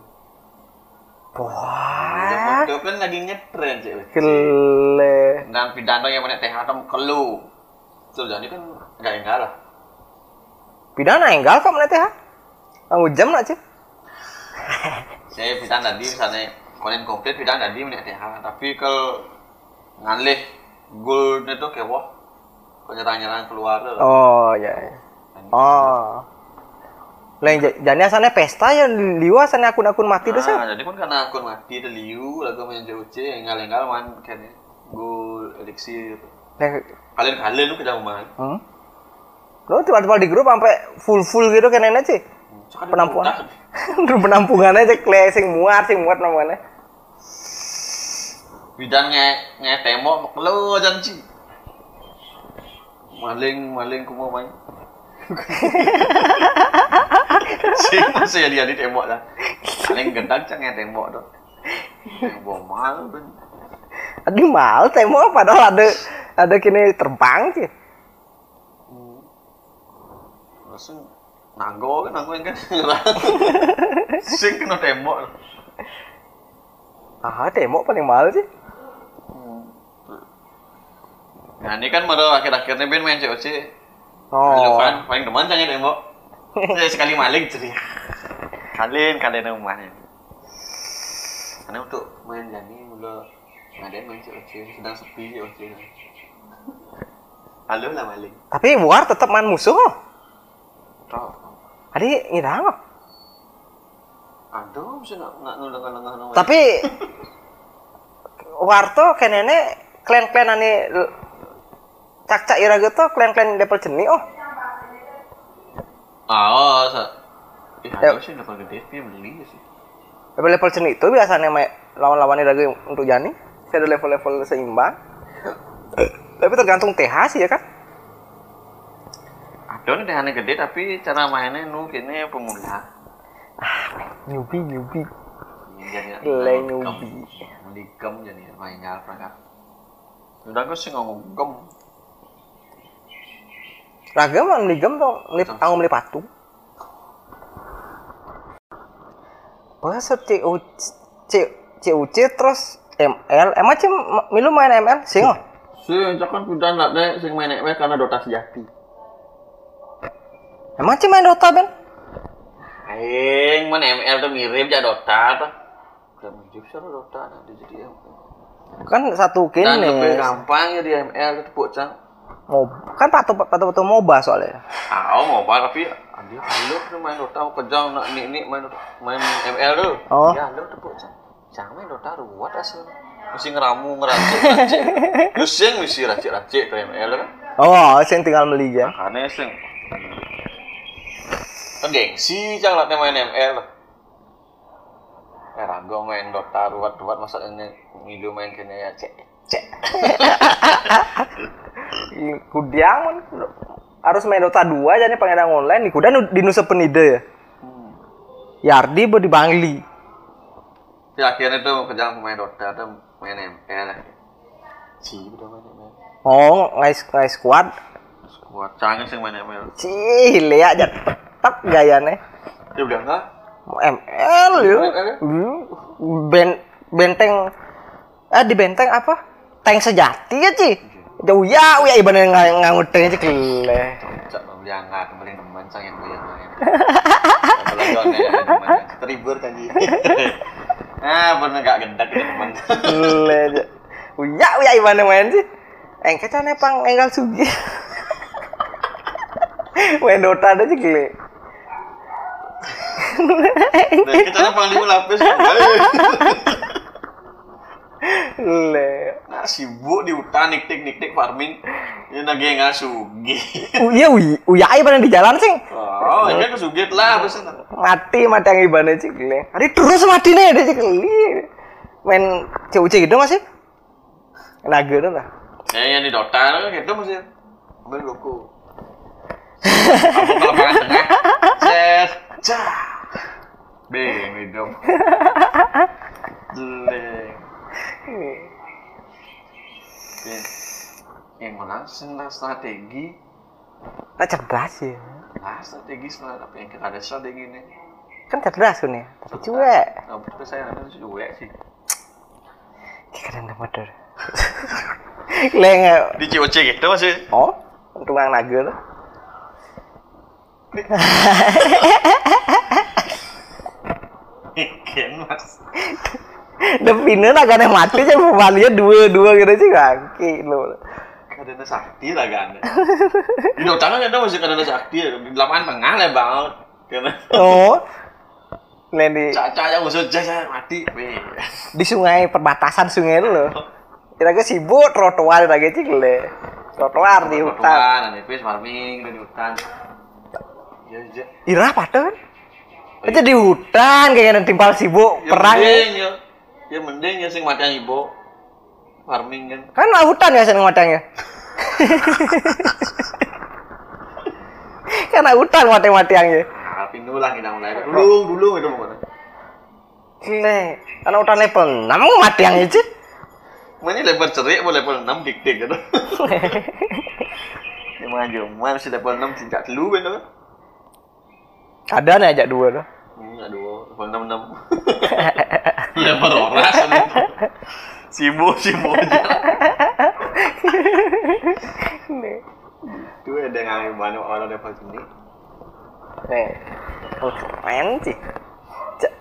Wah, Itu kan lagi ngetren sih. kele. Dan pidana yang mana TH tem kelu. Tuh jadi kan enggak enggak lah. Pidana enggal kok mana TH? Kamu jam nak sih? Saya pidana tadi misalnya konen komplit pidana tadi mana TH. Tapi kalau ngalih gold itu kayak wah. Kok nyerang-nyerang keluar tuh. Oh, ya. ya. Oh. Lain jadi asalnya pesta ya liwa asalnya akun-akun mati tuh sih. Nah, jadi kan karena akun mati ada liu lagu main JOC enggak-enggak man kayaknya gold elixir gitu. Kalian kalian lu kedang main. Hmm? Lo tiba-tiba di grup sampai full full gitu kan nenek sih. Penampungan. Lu penampungannya aja kle sing muat sing muat namanya. Bidan nge nge tembok lu janji. Maling maling ku mau main. Sing masih dia di tembok lah. Paling gendang cang nge tembok tuh. Tembok mal ben. Aduh mal temo padahal ada ada kini terbang sih. Langsung nago kan nago yang kan Sing kena tembok. Ah temo paling mal sih. Nah ini kan baru akhir-akhirnya Ben main COC. Oh. Kan paling demen cang tembok. Saya sekali maling ceria. Kalian kalian ini. Karena untuk main jani mula ngadain main COC sedang sepi COC. Halo lah maling. Tapi war tetap main musuh. Tahu. Adi ngirang. oh. Aduh, bisa nak nak nulung lengah nama. Tapi Warto kenene klan-klan ane cak-cak ira gitu klan-klan level jeni oh. ah, oh, sa. Eh, Ya. sih dapat gede, tapi beli sih. Level level jeni itu biasanya main lawan-lawan ira untuk jani. Saya ada level-level seimbang. Tapi tergantung TH sih ya kan. Ada nih aneh gede tapi cara mainnya nu kini pemula. Nyubi nyubi. Jadi Gile ligem. nyubi. Ligem jadi mainnya perangkat. Udah gue sih ngomong gem. Ragam mah ligam tuh melip aku melip patung. Pas CUC CUC terus ML, emang cim milu main ML sing oh. Si, jangan kuda nak deh sing main ML karena Dota sejati. Emang cim main Dota ben? Aing main ML tuh mirip ya Dota tuh. Udah mirip sih Dota nanti jadi ML. Kan satu kini. Dan lebih gampang ya di ML itu bocah. Mob, kan patu patu patu MOBA soalnya. Ah, mau tapi dia halo tuh main Dota kejang nak ini ini main main ML tuh. Oh. Ya halo tuh bocah. Jangan main Dota ruwet asal. Mesti ngeramu ngeracik racik. Pusing mesti racik racik tuh ML kan. Oh, sing tinggal beli ya. Makanya sing. Kan gengsi jangan latih main ML. Eh rago main Dota ruwet ruwet masa ini milu main kene ya cek cek. Kudiang man. harus main Dota 2 aja nih pengen online nih kuda di Nusa Penida ya. Yardi bu di Bangli. Ya akhirnya tuh kerjaan pemain Dota tuh main ML. Ci udah main ML. Oh, ngais ngais squad. Kuat canggih sih main ML. Cih, lihat aja tetap gayanya. Dia udah enggak? ML ya. Ya? Hmm, Ben benteng eh di benteng apa? Tank sejati ya, Ci. Jauh ya, uya ibadah nggak nganguteng aja kele. Cak beli angkat beli teman sang yang beli yang lain. Apalagi on ya teman. Teribur kan ji. Ah, bener gak gendak ya teman. Kele. Uya, uya ibadah main sih. Engke cane pang enggal sugi. main Dota aja kele. Kita paling lapis. Le. Nah, sibuk di hutan niktik niktik farming. Ini lagi ngasugi. Uya, uya, uya ibadah di jalan sih. Oh, ini kan sugit lah besan. mati mati yang ibadah cik le hari terus mati nih ada cik le main cewek gitu masih naga tuh lah Ya, yang di Dota gitu masih. Ambil loko. Aku ke lapangan tengah. Set. Cah. Beng, hidup. Jelek. Ya. Yang menang senang strategi. nah cerdas ya Nah, strategi senang tapi yang kita ada strategi ini. kan cerdas kan ya tapi cuek Nah, tapi saya ada cuek sih. kadang ada motor le nggak Di COC gitu masih. oh tukang naga tuh Ikan mas. Depinnya naganya mati aja pembalinya dua dua gitu sih kaki lo Kadana sakti lah kan. Di Dota kan masih kadana sakti. Di lapangan tengah lah. Karena oh di caca yang usul jaya mati. Weh. di sungai perbatasan sungai itu loh kira-kira sibuk trotoar lagi cik le trotoar di hutan Hutan, ada pis farming di hutan. Ya, ya. Ira padahal aja di hutan kayak timpal sibuk Ya perang ya. Ya mending ya sing mati yang ibu. Farming kan. kan hutan ya seneng matangnya karena hutan mati-matiannya Nah, pindu lah kita mulai. Dulu, dulu itu mana? le karena hutan level 6 mati yang itu Mana level cerik, mau level 6 dik-dik gitu. Yang maju, mana masih level 6 tidak dulu kan ada nih ajak dua tuh Hmm, aduh, level 66. level oras. Sibuk, sibuk aja. Itu ada yang mana orang level sini. nih oh, keren sih Cek.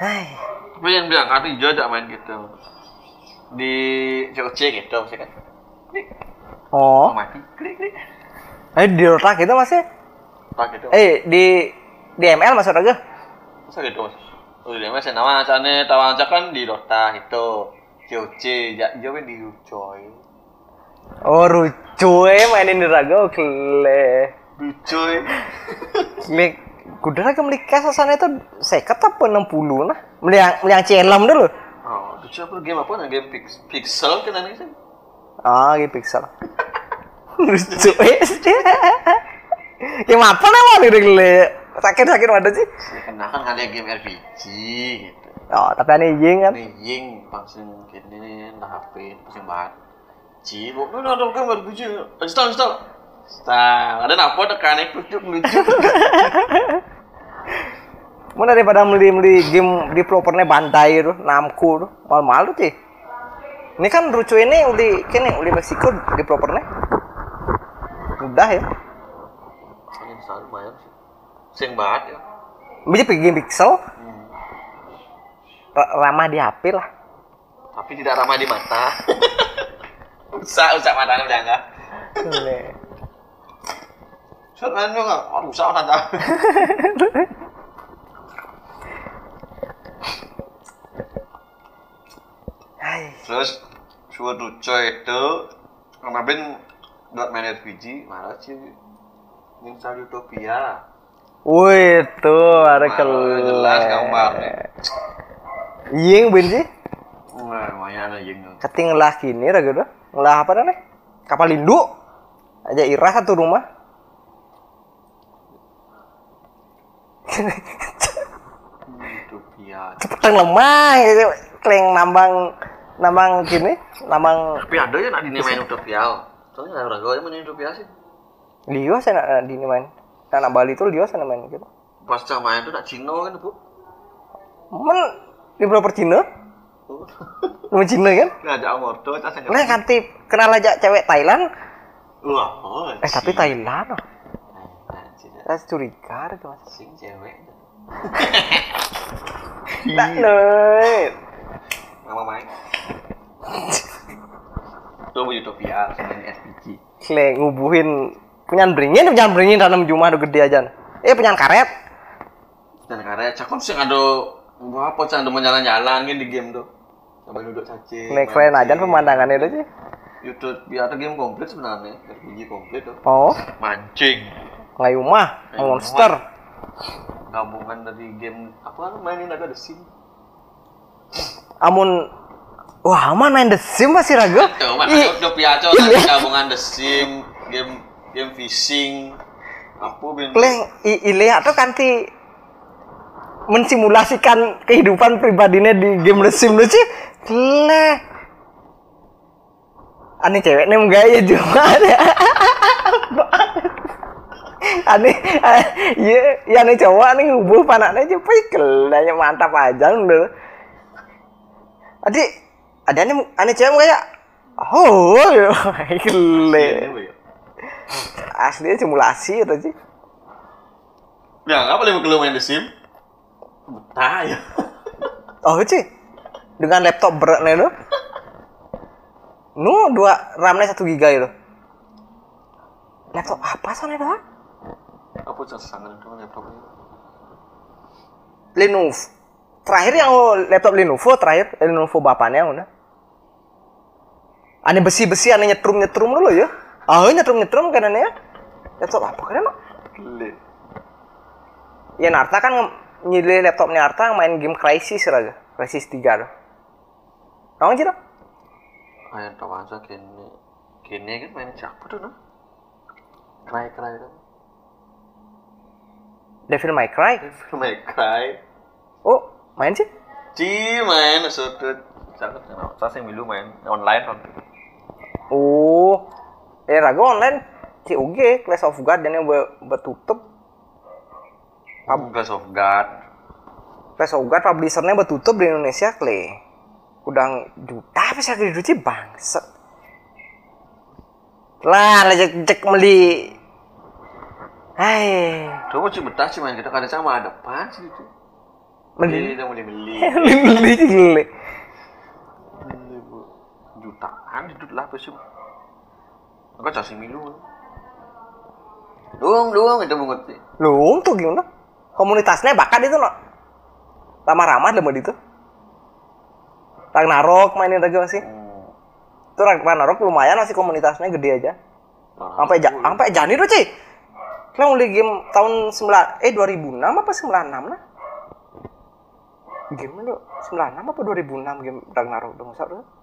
Hai, Tapi yang bilang kata hijau aja main gitu. Di COC gitu maksudnya kan. Klik, oh mati, klik, klik. eh di Dota gitu masih Tak gitu. eh di di ML masuk Masa gitu mas? Oh, di mana nama acane tawa aja kan di Dota itu. COC, ya jauh di Ucoy. oh rucuy mainin di raga oke Ucoy. Klik kuda lagi beli cash sana itu seket apa 60 nah beli yang beli yang celem dulu Oh, Ucoy apa game apa? Nah, game pix pixel kan ini sih. ah gitu pixel SD game apa nama gile sakit sakit ada sih Ya kena kan kalian game RPG gitu. oh tapi aneh jing kan Nih ying langsung gini lah HP pusing banget. Ci, kok kan ada game RPG. Install, install. Install. Ada apa tekan itu lucu lucu. mau daripada beli beli game di propernya Bandai itu Namco tuh mal malu sih ini kan lucu ini uli kini uli Meksiko di propernya udah ya Install lumayan sih. Pusing banget ya. bisa game pixel Hmm. ra- ramah di HP lah Tapi tidak ramah di mata. usah, usah matanya udah enggak. Shot main juga, oh, kan tak? Hai. Terus suatu coy itu kemarin buat main RPG malah sih Ninja Utopia. Wih, tuh ada keluar. jelas gambarnya. Iya, ben sih. Wah, lumayan aja. Keting ngelah kini raga tuh. Ngelah apa nih? Kapal induk. aja Ira satu rumah Utopia. cepetan lemah gitu kleng nambang nambang gini nambang Tapi ada ya nak dini main Utopia. Soalnya orang gue main Utopia sih. Lio saya nak di ini main anak Bali tuh Lio saya main gitu. Pas cah main tuh nak Cino kan bu. men di berapa Cina? Nama Cina kan? Ngajak Morto, cah nah kanti kenal aja cewek Thailand. Wah, oh, eh tapi Thailand oh. Saya curiga gitu mas. Sing cewek. tak nih Mama main. Tuh bu Utopia sama ini SPG. kleng ngubuhin penyan beringin penyan beringin dalam jumlah udah gede aja eh penyan karet Dan karya cakon sih ada apa cah ada jalan-jalan kan di game tuh. Sampai duduk caci. nih keren aja pemandangannya itu sih YouTube biar game komplit sebenarnya, RPG komplit tuh. oh Mancing. ngayumah Ngayumah. monster Gabungan dari game apa mainin ada The Sim. amun wah aman main The Sims masih ragu Tuh, mana Utopia cowok tadi gabungan The Sim, game game fishing. Apa ben? kleng i- Ilea tuh kanti mensimulasikan kehidupan pribadinya di game The Sims lu sih kleng aneh cewek nih gaya juga aneh iya iya nih cowok aneh ngubuh panaknya aja pikel nanya mantap aja dulu adik ada nih aneh cewek kayak oh gile Iya, ya. Aslinya simulasi itu sih Ya, nggak boleh kalau main The Sim. Betah ya. oh sih dengan laptop beratnya itu nu dua RAM-nya satu giga itu laptop apa soalnya? Apa cah sangat itu laptopnya? Lenovo terakhir yang laptop Lenovo terakhir Lenovo bapaknya udah aneh besi-besi aneh nyetrum-nyetrum dulu ya ah nyetrum-nyetrum kan aneh ya laptop apa kan emang ya Narta kan nyilih laptopnya Narta main game Crisis raga Crisis 3 tuh Kamu sih dong? Ayo tahu aja kini. Kini kan main siapa tuh nah? Cry cry kan. Devil May Cry May Cry. oh main sih Ci main sudut. Saya sih milu main online kan. oh eh raga online COG Clash of God dan yang ber- bertutup Glass of God. Clash of God publishernya bertutup di Indonesia kle udah juta apa sih duitnya bangset lah lejek cek beli Hai, Coba sih betah sih main kita kada sama ada depan sih itu. beli Beli dan beli beli. beli gile. Beli. Jutaan itu lah apa sih? Enggak cacing milu. Doang doang itu bungut sih. Lu tuh gimana? Komunitasnya bakat itu no. Ramah-ramah deh itu. Ragnarok mainin lagi masih. Hmm. Itu Ragnarok lumayan masih komunitasnya gede aja. Sampai ja sampai jani tuh sih. Kalau mulai game tahun 9 eh 2006 apa 96 nah? Game lu 96 apa 2006 game Ragnarok dong, tuh?